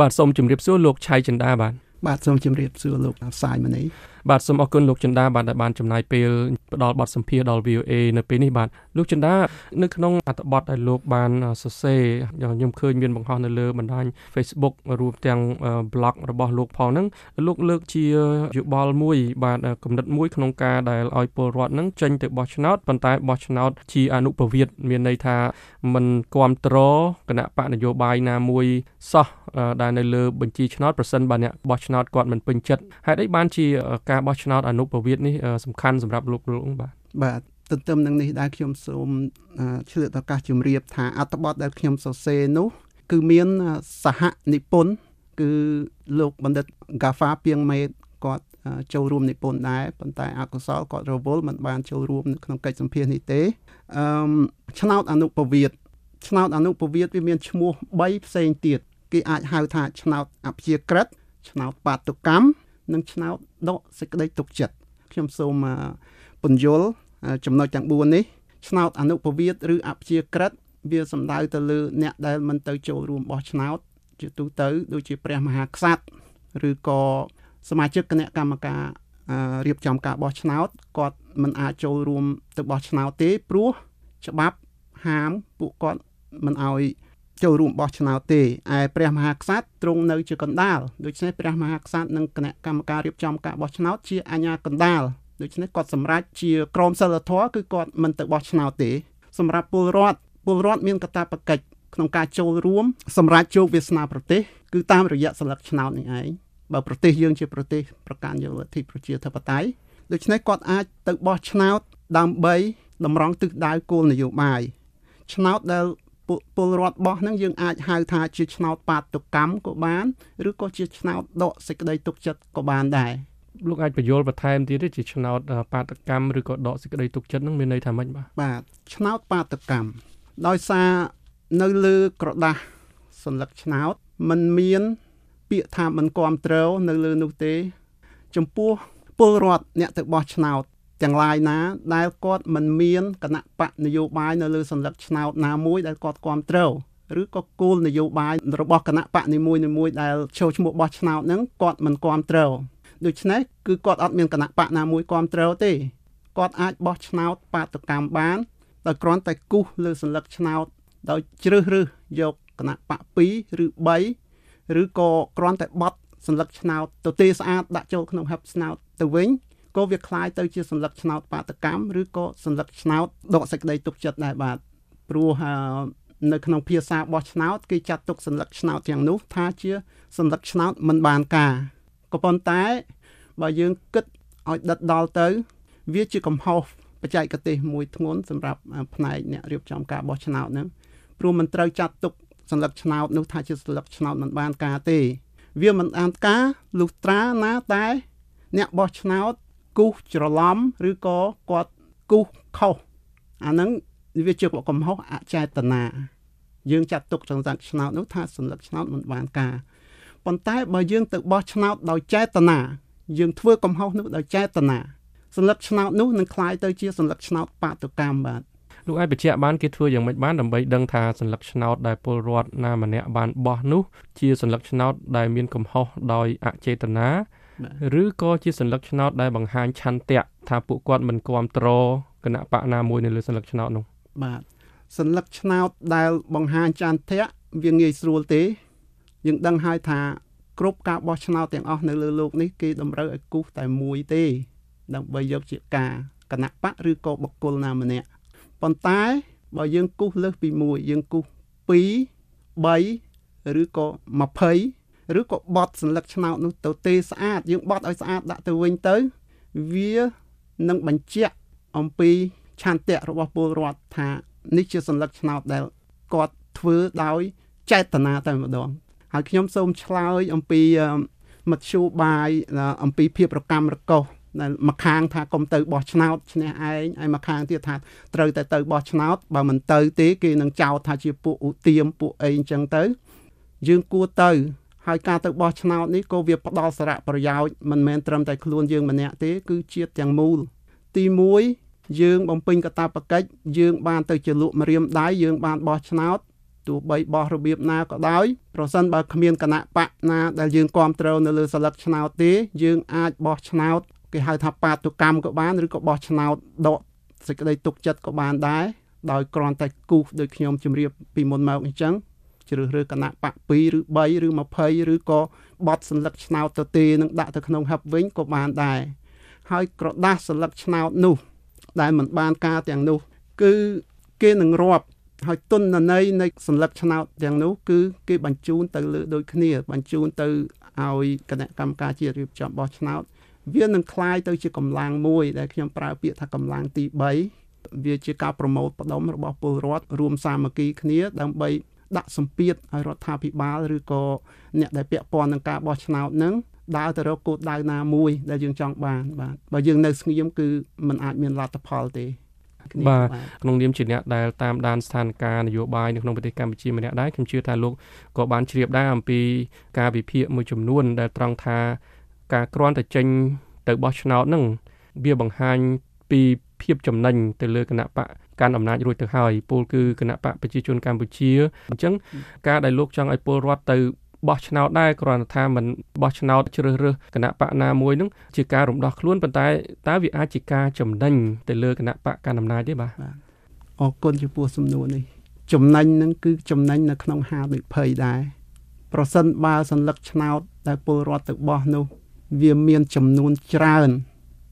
បាទសូមជម្រាបសួរលោកឆៃចិន្តាបាទបាទសូមជម្រាបសួរលោកសាយមនី បាទសូមអរគុណលោកចិន្តាបាទដែលបានចំណាយពេលផ្ដល់បទសម្ភាសន៍ដល់ VOA នៅពេលនេះបាទលោកចិន្តានៅក្នុងអត្ថបទដែលលោកបានសរសេរខ្ញុំឃើញមានបង្ហោះនៅលើបណ្ដាញ Facebook រួមទាំង blog របស់លោកផងហ្នឹងលោកលើកជាយោបល់មួយ បាទគំនិតមួយក្នុងការដែលឲ្យពលរដ្ឋហ្នឹងចេញទៅបោះឆ្នោតប៉ុន្តែបោះឆ្នោតជាអនុប្រវត្តិមានន័យថាมันគ្រប់គ្រងគណៈបកនយោបាយណាមួយសោះដែលនៅលើបញ្ជីឆ្នោតប្រសិនបើអ្នកបោះឆ្នោតគាត់មិនពេញចិត្តហេតុអីបានជាការបោះឆ្នោតអនុប្រវត្តិនេះសំខាន់សម្រាប់លោកលោកបាទបាទទន្ទឹមនឹងនេះដែរខ្ញុំសូមឆ្លៀតឱកាសជម្រាបថាអត្ថបទដែលខ្ញុំសរសេរនោះ គឺមានសហនិពន្ធគឺលោកបណ្ឌិត Gafa ពីងមេតគាត់ចូលរួមនិពន្ធដែរប៉ុន្តែអកុសលគាត់រវល់មិនបានចូលរួមនៅក្នុងកិច្ចសម្ភាសនេះទេអឺឆ្នោតអនុប្រវត្តិឆ្នោតអនុប្រវត្តិវាមានឈ្មោះ3ផ្សេងទៀតគេអាចហៅថាឆ្នោតអព្យាក្រឹតឆ្នោតបាតុកម្ម និងឆ្នោតដកសេចក្តីទុកចិត្តខ្ញុំសូមពន្យល់ចំណុចទាំង4នេះឆ្នោតអនុប្រវត្តិឬអព្យាក្រឹតវាសំដៅទៅលើអ្នកដែលមិនទៅចូលរួមបោះឆ្នោត ជាទូទៅ ដូចជាព្រះមហាក្សត្រឬក៏សមាជិកគណៈកម្មការរៀបចំការបោះឆ្នោតគាត់មិនអាចចូលរួមទៅបោះឆ្នោតទេព្រោះច្បាប់ហាមពួកគាត់មិនឲ្យ ចូលរួមបោះឆ្នោតទេឯព្រះមហាក្សត្រទ្រង់នៅជាកណ្ដាលដូច្នេះព្រះមហាក្សត្រនិងគណៈកម្មការរៀបចំការបោះឆ្នោតជាអាជ្ញាកណ្ដាលដូច្នេះគាត់សម្រេចជាក្រមសិលធម៌គឺគាត់មិនទៅបោះឆ្នោតទេ សម្រាប់ពលរដ្ឋពលរដ្ឋមានកាតព្វកិច្ចក្នុងការចូលរួមសម្រាប់ជោគវាសនាប្រទេសគឺតាមរយៈសិលឹកឆ្នោតនេះឯងបើប្រទេសយើងជាប្រទេសប្រកាន់យកលទ្ធិប្រជាធិបតេយ្យដូច្នេះគាត់អាចទៅបោះឆ្នោតដើម្បីតម្រង់ទិសដៅគោលនយោបាយឆ្នោតដែល ពលរដ្ឋបោះហ្នឹងយើងអាចហៅថាជាឆ្នោតបាតុកម្មក៏បានឬក៏ជាឆ្នោតដកសេចក្តីទុកចិត្តក៏បានដែរលោកអាចបញ្យល់បន្ថែមទៀតទេជាឆ្នោតបាតកម្មឬក៏ដកសេចក្តីទុកចិត្តនឹងមានន័យថាម៉េចបាទបាទឆ្នោតបាតកម្មដោយសារនៅលើក្រដាស់សัญลักษณ์ឆ្នោតมันមានពាក្យថាមិនគ្រប់ត្រូវនៅលើនោះទេ ចំពោះពលរដ្ឋអ្នកទៅបោះឆ្នោត ទាំងឡាយណាដែលគាត់មិនមានគណៈបកនយោបាយនៅលើសញ្ញាឆ្នោតណាមួយដែលគាត់គ្រប់ត្រូវឬក៏គោលនយោបាយរបស់គណៈបកនីមួយៗដែលចូលឈ្មោះបោះឆ្នោតហ្នឹងគាត់មិនគ្រប់ត្រូវដូច្នេះគឺគាត់អត់មានគណៈបកណាមួយគ្រប់ត្រូវទេគាត់អាចបោះឆ្នោតបាតកម្មបានដោយគ្រាន់តែគូសលើសញ្ញាឆ្នោតដោយជ្រើសរើសយកគណៈបក2ឬ3ឬក៏គ្រាន់តែបត់សញ្ញាឆ្នោតទៅទេស្អាតដាក់ចូលក្នុងហឹបឆ្នោតទៅវិញ ក៏វាคล้ายទៅជាសัญลักษณ์ឆ្នោតបាតកម្មឬក៏សัญลักษณ์ឆ្នោតដកសេចក្តីទុកចិត្តដែរបាទព្រោះនៅក្នុងភាសាបោះឆ្នោតគេចាត់ទុកសัญลักษณ์ឆ្នោតទាំងនោះថាជាសัญลักษណ៍ឆ្នោតមិនបានការក៏ប៉ុន្តែបើយើងគិតឲ្យដិតដល់ទៅ វាជាកំហុសបច្ចេកទេសមួយធ្ងន់សម្រាប់ផ្នែកអ្នករៀបចំការបោះឆ្នោតហ្នឹងព្រោះមិនត្រូវចាត់ទុកសัญลักษณ์ឆ្នោតនោះថាជាសัญลักษณ์ឆ្នោតមិនបានការទេ វាមិនបានការលុះត្រាណាតែអ្នកបោះឆ្នោត គូសច្រឡំឬក៏គាត់គូសខុសអាហ្នឹងវាជាកំហុសអចេតនាយើងចាត់ទុកសន្លឹកឆ្នោតនោះថាសន្លឹកឆ្នោតមិនបានការប៉ុន្តែបើយើងទៅបោះឆ្នោតដោយចេតនាយើងធ្វើកំហុសនោះដោយចេតនាសន្លឹកឆ្នោតនោះនឹងคล้ายទៅជាសន្លឹកឆ្នោតបាតុកម្មបាទលោកអាចបញ្ជាក់បានគេធ្វើយ៉ាងម៉េចបានដើម្បីដឹងថាសន្លឹកឆ្នោតដែលពលរដ្ឋណាម្នាក់បានបោះនោះជាសន្លឹកឆ្នោតដែលមានកំហុសដោយអចេតនា ឬក៏ជាសัญลักษณ์ឆ្នោតដែលបង្ហាញឆន្ទៈថាពួកគាត់មិនគ្រប់គ្រងគណៈបកណាមួយនៅលើសัญลักษณ์ឆ្នោតនោះបាទសัญลักษณ์ឆ្នោតដែលបង្ហាញចន្ទៈវាងាយស្រួលទេ យើងដឹងហើយថាគ្រប់ការបោះឆ្នោតទាំងអស់នៅលើโลกនេះគេតម្រូវឲ្យគូសតែមួយទេ ដើម្បីយកជាការគណៈបកឬក៏បុគ្គលណាម្នាក់ប៉ុន្តែបើយើងគូសលើសពី1យើងគូស2 3ឬក៏20 ឬក៏បត់សัญลักษณ์ឆ្នោតនោះទៅទេស្អាតយើងបត់ឲ្យស្អាតដាក់ទៅវិញទៅវានឹងបញ្ជាក់អំពីឆន្ទៈរបស់ពលរដ្ឋថានេះជាសัญลักษณ์ឆ្នោតដែលគាត់ធ្វើដោយចេតនាតែម្ដងហើយខ្ញុំសូមឆ្លើយអំពីមធ្យោបាយអំពីភាពរកម្មរកុសដែលមួយខាងថាកុំទៅបោះឆ្នោតឈ្នះឯងហើយមួយខាងទៀតថាត្រូវតែទៅបោះឆ្នោតបើមិនទៅទេគេនឹងចោទថាជាពួកឧទាមពួកអីអញ្ចឹងទៅយើងគួរទៅ ហើយការទៅបោះឆ្នោតនេះក៏វាផ្ដល់សារៈប្រយោជន៍មិនមែនត្រឹមតែខ្លួនយើងម្នាក់ទេគឺជាតិទាំងមូលទី1យើងបំពេញកាតព្វកិច្ចយើងបានទៅជាលក់ម្រាមដៃយើងបានបោះឆ្នោតទោះបីបោះរបៀបណាក៏ដោយប្រសិនបើគ្មានគណៈបកណាដែលយើងគ្រប់គ្រងនៅលើសិលឹកឆ្នោតទេ យើងអាចបោះឆ្នោតគេហៅថាបាតុកម្មក៏បានឬក៏បោះឆ្នោតដកសេចក្តីទុកចិត្តក៏បានដែរដោយគ្រាន់តែគូសដូចខ្ញុំជម្រាបពីមុនមកអញ្ចឹង ជ្រើសរើសគណៈបក2ឬ3ឬ20ឬក៏បត់សัญลักษณ์ឆ្នោតទៅទេនឹងដាក់ទៅក្នុងហឹបវិញក៏បានដែរហើយក្រដាសសัญลักษณ์ឆ្នោតនោះ ដែលមិនបានការទាំងនោះ គឺគេនឹងរាប់ហើយទុនន័យនៃសัญลักษณ์ឆ្នោតទាំងនោះគឺគេបញ្ជូនទៅលើដូចគ្នាបញ្ជូនទៅឲ្យគណៈកម្មការជាតិរៀបចំបោះឆ្នោតវានឹងคล้ายទៅជាកម្លាំងមួយដែលខ្ញុំប្រើពាក្យថាកម្លាំងទី3វាជាការប្រមូលផ្ដុំរបស់ពលរដ្ឋរួមសាមគ្គីគ្នាដើម្បី ដាក់សម្ពាធឲ្យរដ្ឋាភិបាលឬក៏អ្នកដែលពាក់ព័ន្ធនឹងការបោះឆ្នោតនឹងដើរទៅរកគោលដៅណាមួយដែលយើងចង់បានបាទបើយើងនៅស្ងៀមគឺมันអាចមានលទ្ធផលទេបាទក្នុងនាមជាអ្នកដែលតាមដានស្ថានភាពនយោបាយនៅក្នុងប្រទេសកម្ពុជាម្នាក់ដែរខ្ញុំជឿថាលោកក៏បានជ្រាបដែរអំពីការវិភាគមួយចំនួន ដែលត្រង់ថាការគ្រាន់តែចេញទៅបោះឆ្នោតនឹងវាបង្ហាញពី ភាពចំណេញទៅលើគណៈបកកាន់អំណាចរួចទៅហើយពលគឺគណៈបកប្រជាជនកម្ពុជាអញ្ចឹងការដែលលោកចង់ឲ្យពលរដ្ឋទៅបោះឆ្នោតដែរគ្រាន់តែថាมันបោះឆ្នោតជ្រើសរើសគណៈបកណាមួយនឹងជាការរំដោះខ្លួនប៉ុន្តែតើវាអាចជាការចំណេញទៅលើគណៈបកកាន់អំណាចទេបាទអរគុណចំពោះសំណួរនេះចំណេញនឹងគឺចំណេញនៅក្នុងហាវិភ័យដែរប្រសិនបើសัญลักษณ์ឆ្នោតដែលពលរដ្ឋទៅបោះនោះវាមានចំនួនច្រើន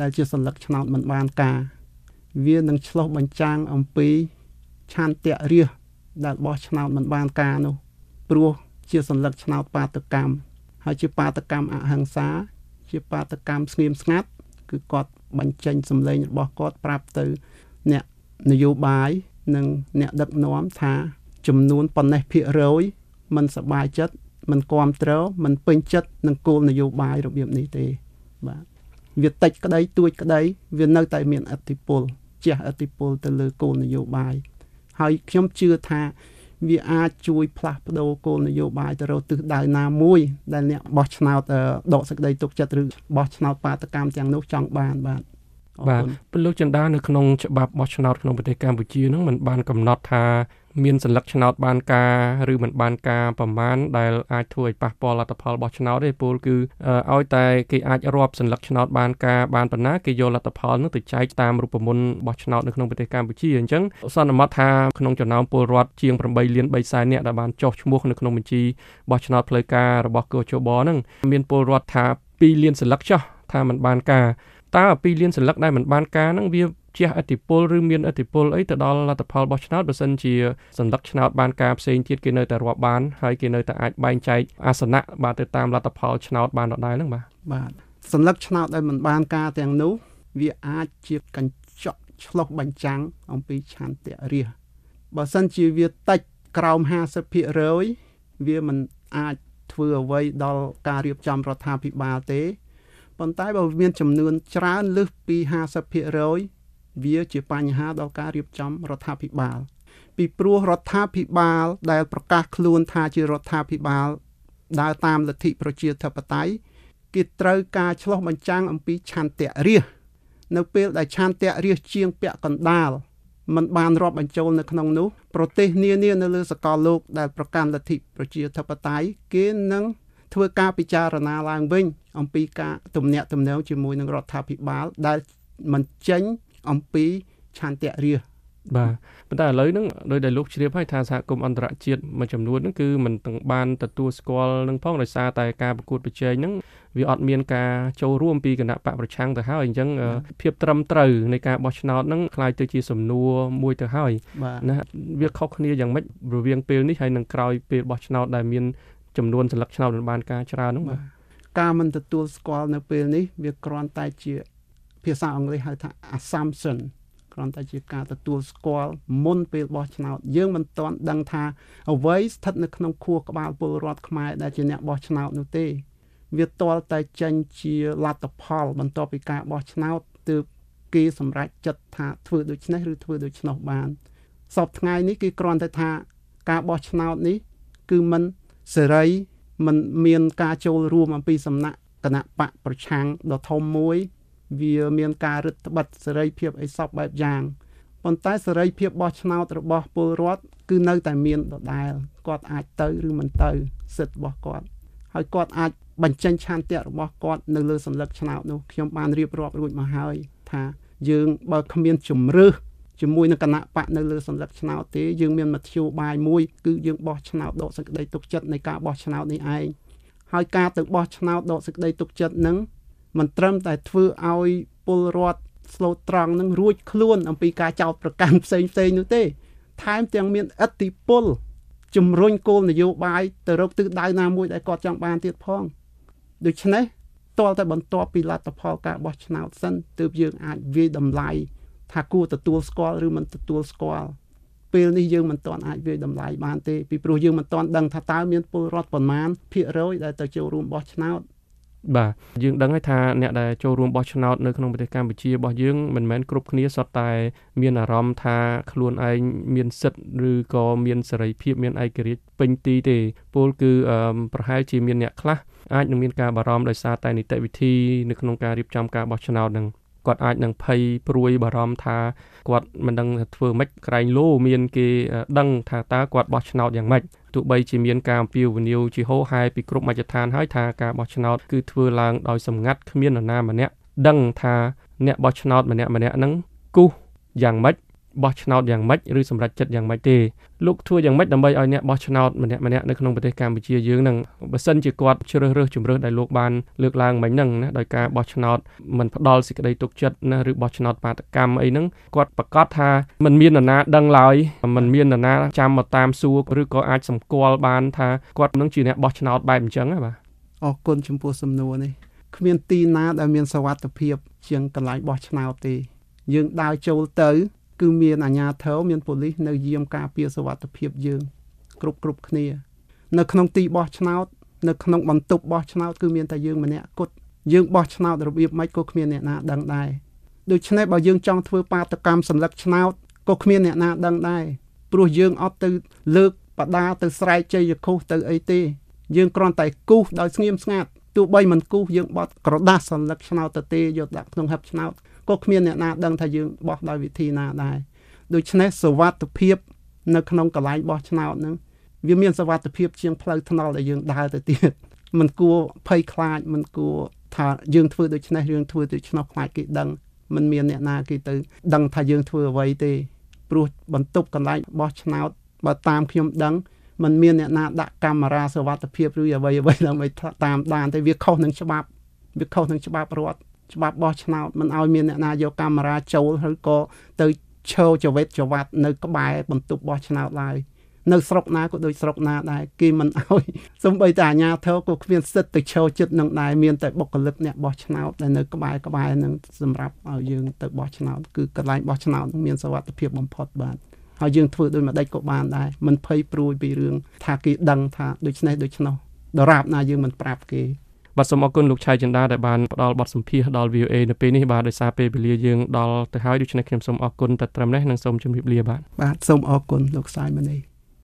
ដែលជាសัญลักษณ์ឆ្នោតមិនបានការ វានឹងឆ្លោះបញ្ចាំងអំពីឆន្ទៈរាសដែលបោះឆ្នោតមិនបានការនោះព្រោះជាសัญลักษณ์ឆ្នោតបាតកម្មហើយជាបាតកម្មអហិង្សា ជាបាតកម្មស្ងៀមស្ងាត់គឺគាត់បញ្ចេញសម្លេងរបស់គាត់ប្រាប់ទៅអ្នកនយោបាយនិងអ្នកដឹកនាំថាចំនួនប៉ុណ្ណេះភាគរយมันសบายចិត្តมันគ្រប់គ្រងมันពេញចិត្តនឹងគោលនយោបាយរបៀបនេះទេបាទវាតិចក្តីទួចក្តីវានៅតែមានអធិពល ជះអធិពលទៅលើគោលនយោបាយហើយខ្ញុំជឿថាវាអាចជួយផ្លាស់ប្ដូរគោលនយោបាយទៅរកទិសដៅណាមួយដែលអ្នកបោះឆ្នោតដកសេចក្តីទុកចិត្តឬបោះឆ្នោតបាតកម្មទាំងនោះចង់បានបាទបាទពលលោកចិន្តានៅក្នុងច្បាប់បោះឆ្នោតក្នុងប្រទេសកម្ពុជានឹងมันបានកំណត់ថា មានសัญลักษณ์ឆ្នោតបានការឬមិនបានការប្រមាណដែលអាចធ្វើឲ្យប៉ះពាល់លទ្ធផលរបស់ឆ្នោតទេពលគឺឲ្យតែគេអាចរាប់សัญลักษณ์ឆ្នោតបានការបានប៉ុណ្ណាគេយកលទ្ធផលនោះទៅចែកតាមរូបមន្តរបស់ឆ្នោតនៅក្នុងប្រទេសកម្ពុជាអញ្ចឹងសន្មតថាក្នុងចំណោមពលរដ្ឋជាង8លាន3សែននាក់ដែលបានចុះឈ្មោះនៅក្នុងបញ្ជីបោះឆ្នោតផ្លូវការរបស់កោជបហ្នឹងមានពលរដ្ឋថា2លានសัญลักษณ์ចុះថាมันបានការតើ2លានសัญลักษณ์ដែលมันបានការហ្នឹងវា ជះឥទ្ធិពលឬមានឥទ្ធិពលអីទៅដល់លទ្ធផលរបស់ឆ្នោតបើសិនជាសន្លឹកឆ្នោតបានការផ្សេងទៀតគេនៅតែរាប់បានហើយគេនៅតែអាចបែងចែកអាសនៈបាទទៅតាមលទ្ធផលឆ្នោតបានដដែលហ្នឹងបាទបាទសន្លឹកឆ្នោតដែលមិនបានការទាំងនោះវាអាចជាកញ្ចក់ឆ្លុះបញ្ចាំងអំពីឆន្ទៈរាសបើសិនជាវាតិចក្រោម50%វាមិនអាចធ្វើអ្វីដល់ការរៀបចំរដ្ឋាភិបាលទេប៉ុន្តែបើមានចំនួនច្រើនលើសពី50% វាជាបញ្ហាដល់ការរៀបចំរដ្ឋាភិបាល ពីព្រោះរដ្ឋាភិបាល ដែលប្រកាសខ្លួនថាជារដ្ឋាភិបាល ដើរតាមលទ្ធិប្រជាធិបតេយ្យគេត្រូវការឆ្លោះបញ្ចាំងអំពីឆន្ទៈរាសនៅពេលដែលឆន្ទៈរាសជាងពាក់កណ្ដាលมันបានរាប់បញ្ចូលនៅក្នុងនោះប្រទេសនានានៅលើសកលលោកដែលប្រកាន់លទ្ធិប្រជាធិបតេយ្យគេនឹងធ្វើការពិចារណាឡើងវិញ អំពីការទំនាក់ទំនងជាមួយនឹងរដ្ឋាភិបាលដែលមិនចេញ អំពីឆន្ទៈរាសបាទប៉ុន្តែឥឡូវហ្នឹងដោយដែលលោកជ្រាបហើយថាសហគមន៍អន្តរជាតិមួយចំនួនហ្នឹងគឺមិនទាំងបានទទួលស្គាល់នឹងផងដោយសារតែការប្រកួតប្រជែងហ្នឹងវាអត់មានការចូលរួមពីគណៈបកប្រឆាំងទៅហើយអញ្ចឹងភាពត្រឹមត្រូវនៃការបោះឆ្នោតហ្នឹងคล้ายទៅជាសំណួរមួយទៅហើយណាវាខុសគ្នាយ៉ាងម៉េចរវាងពេលនេះហើយនឹងក្រោយពេលបោះឆ្នោតដែលមានចំនួនសន្លឹកឆ្នោតមិនបានការច្រើនហ្នឹងបាទការមិនទទួលស្គាល់នៅពេលនេះវាគ្រាន់តែជា ភាសាអង់គ្លេសហៅថា assumption គ្រាន់តែជាការទទួលស្គាល់មុនពេលបោះឆ្នោតយើងមិនទាន់ដឹងថាអ្វីស្ថិតនៅក្នុងខួរក្បាលពលរដ្ឋខ្មែរដែលជាអ្នកបោះឆ្នោតនោះទេ វាទាល់តែចេញជាលទ្ធផល បន្ទាប់ពីការបោះឆ្នោតទើបគេសម្រេចចិត្តថាធ្វើដូច្នេះឬធ្វើដូច្នោះបានសពថ្ងៃនេះគេគ្រាន់តែថាការបោះឆ្នោតនេះ គឺមិនសេរីមិនមានការចូលរួមអំពីសំណាក់គណៈបកប្រឆាំងដ៏ធំមួយ វាមានការរឹតបន្តឹងសេរីភាពអីសពបែបយ៉ាងប៉ុន្តែសេរីភាពបោះឆ្នោតរបស់ពលរដ្ឋគឺនៅតែមានដដែលគាត់អាចទៅឬមិនទៅសិទ្ធិរបស់គាត់ហើយគាត់អាចបញ្ចេញឆន្ទៈរបស់គាត់នៅលើសម្លឹកឆ្នោតនោះខ្ញុំបានរៀបរាប់រួចមកហើយថាយើងបើគ្មានជំរឹះជាមួយនឹងគណៈបកនៅលើសម្លឹកឆ្នោតទេយើងមានមធ្យោបាយមួយគឺយើងបោះឆ្នោតដកសេចក្តីទុកចិត្តនៃការបោះឆ្នោតនេះឯងហើយការទៅបោះឆ្នោតដកសេចក្តីទុកចិត្តនឹង មិនត្រឹមតែធ្វើឲ្យពលរដ្ឋស្លូតត្រង់នឹងរួចខ្លួនអំពីការចោទប្រកាន់ផ្សេងផ្សេងនោះទេ ថែមទាំងមានអធិពលជំរុញគោលនយោបាយទៅរកទិសដៅណាមួយដែលគាត់ចង់បានទៀតផងដូច្នេះតលតែបន្ទាប់ពីលទ្ធផលការបោះឆ្នោតសិនទើបយើងអាចវាយតម្លៃថាគួរទទួលស្គាល់ឬមិនទទួលស្គាល់ពេលនេះយើងមិនទាន់អាចវាយតម្លៃបានទេពីព្រោះយើងមិនទាន់ដឹងថាតើមានពលរដ្ឋប្រមាណភាគរយដែលទៅចូលរួមបោះឆ្នោត បាទយើងដឹងហើយថាអ្នកដែលចូលរួមបោះឆ្នោតនៅក្នុងប្រទេសកម្ពុជារបស់យើងមិនមែនគ្រប់គ្នាសុទ្ធតែ មានអារម្មណ៍ថាខ្លួនឯងមានសិទ្ធិឬក៏មានសេរីភាពមានឯករាជ្យពេញទីទេពលគឺប្រហែលជាមានអ្នកខ្លះអាចនឹងមានការបារម្ភដោយសារតែនីតិវិធីនៅក្នុងការរៀបចំការបោះឆ្នោតនឹង គាត់អាចនឹងភ័យព្រួយបារម្ភថាគាត់មិនដឹងធ្វើម៉េចក្រែងលោមានគេដឹងថាតើគាត់បោះឆ្នោតយ៉ាងម៉េចទោះបីជាមានការអំពាវនាវជាហោហែពីគ្រប់មជ្ឈដ្ឋានហើយថាការបោះឆ្នោតគឺធ្វើឡើងដោយសម្ងាត់គ្មាននរណាម្នាក់ដឹងថាអ្នកបោះឆ្នោតម្នាក់ម្នាក់ហ្នឹងគូសយ៉ាងម៉េច បោះឆ្នោតយ៉ាងម៉េចឬសម្រេចចិត្តយ៉ាងម៉េចទេលោកធ្វើយ៉ាងម៉េចដើម្បីឲ្យអ្នកបោះឆ្នោតម្នាក់ម្នាក់នៅក្នុងប្រទេសកម្ពុជាយើងនឹងបើសិនជាគាត់ជ្រើសរើសជំរើសដែលលោកបានលើកឡើងមិញហ្នឹងណាដោយការបោះឆ្នោតមិនផ្ដាល់សេចក្តីទុកចិត្តណាឬបោះឆ្នោតបាតកម្មអីហ្នឹងគាត់ប្រកាសថាមិនមាននរណាដឹងឡើយមិនមាននរណាចាំមកតាមសួរឬក៏អាចសម្គាល់បានថាគាត់នឹងជាអ្នកបោះឆ្នោតបែបអញ្ចឹងណាបាទអរគុណចំពោះសំណួរនេះគ្មានទីណាដែលមានសវត្ថិភាពជាងកន្លែងបោះឆ្នោតទេ យើងដើរចូលទៅ គឺមានអាជ្ញាធរមានប៉ូលីសនៅយាមការពារសុវត្ថិភាពយើង គ្រប់គ្រប់គ្នា នៅក្នុងទីបោះឆ្នោត នៅក្នុងបន្ទប់បោះឆ្នោតគឺមានតែយើងម្នាក់គត់យើងបោះឆ្នោតរបៀបម៉េចក៏គ្មានអ្នកណាដឹងដែរដូច្នេះបើយើងចង់ធ្វើបាតកម្មសម្លឹកឆ្នោតក៏គ្មានអ្នកណាដឹងដែរព្រោះយើងអត់ទៅលើកបដាទៅស្រែកជ័យខុសទៅអីទេយើងគ្រាន់តែគូសដោយស្ងៀមស្ងាត់ទោះបីមិនគូសយើងបត់ក្រដាសសន្លឹកឆ្នោតទៅទេយកដាក់ក្នុងហឹបឆ្នោត ក៏គ្មានអ្នកណាដឹងថាយើងបោះដោយវិធីណាដែរដូច្នេះសវត្ថភាពនៅក្នុងកន្លែងបោះឆ្នោតហ្នឹងវាមានសវត្ថភាពជាងផ្លូវថ្នល់ដែលយើងដើរទៅទៀតมันគួរភ័យខ្លាចมันគួរថាយើងធ្វើដូច្នេះយើងធ្វើដូច្នោះខ្លាចគេដឹងมันមានអ្នកណាគេទៅដឹងថាយើងធ្វើអ្វីទេព្រោះបន្ទប់កន្លែងបោះឆ្នោតបើតាមខ្ញុំដឹងมันមានអ្នកណាដាក់កាមេរ៉ាសវត្ថភាពឬអ្វីអ្វីដើម្បីតាមដានតែវាខុសនឹងច្បាប់វាខុសនឹងច្បាប់រដ្ឋ ច្បាប់បោះឆ្នោតមិនឲ្យមានអ្នកណាយកកាមេរ៉ាចូលឬក៏ទៅឈរចវិតចវាត់នៅក្បែរបន្ទប់បោះឆ្នោតឡើយនៅស្រុកណាក៏ដូចស្រុកណាដែរគេមិនអោយសំបីតែអាជ្ញាធរក៏គ្មានសិទ្ធិទៅឈរចិត្តនឹងដែរមានតែបុគ្គលិកអ្នកបោះឆ្នោតដែលនៅក្បែរក្បែរនឹងសម្រាប់ឲ្យយើងទៅបោះឆ្នោតគឺកន្លែងបោះឆ្នោតមានសវត្ថភាពបំផុតបាទហើយយើងធ្វើដោយមួយដេចក៏បានដែរមិនភ័យព្រួយពីរឿងថាគេដឹងថាដូច្នេះដូច្នោះដរាបណាយើងមិនប្រាប់គេ បាទសូមអរគុណលោកឆៃចិន្តាដែលបានផ្ដល់បទសម្ភាសន៍ដល់ VOA នៅពេលនេះបាទដោយសារពេលវេលាយើងដល់ទៅហើយដូច្នេះខ្ញុំសូមអរគុណតែត្រឹមនេះនិងសូមជម្រាបលាបាទបាទសូមអរគុណលោកសាយមនី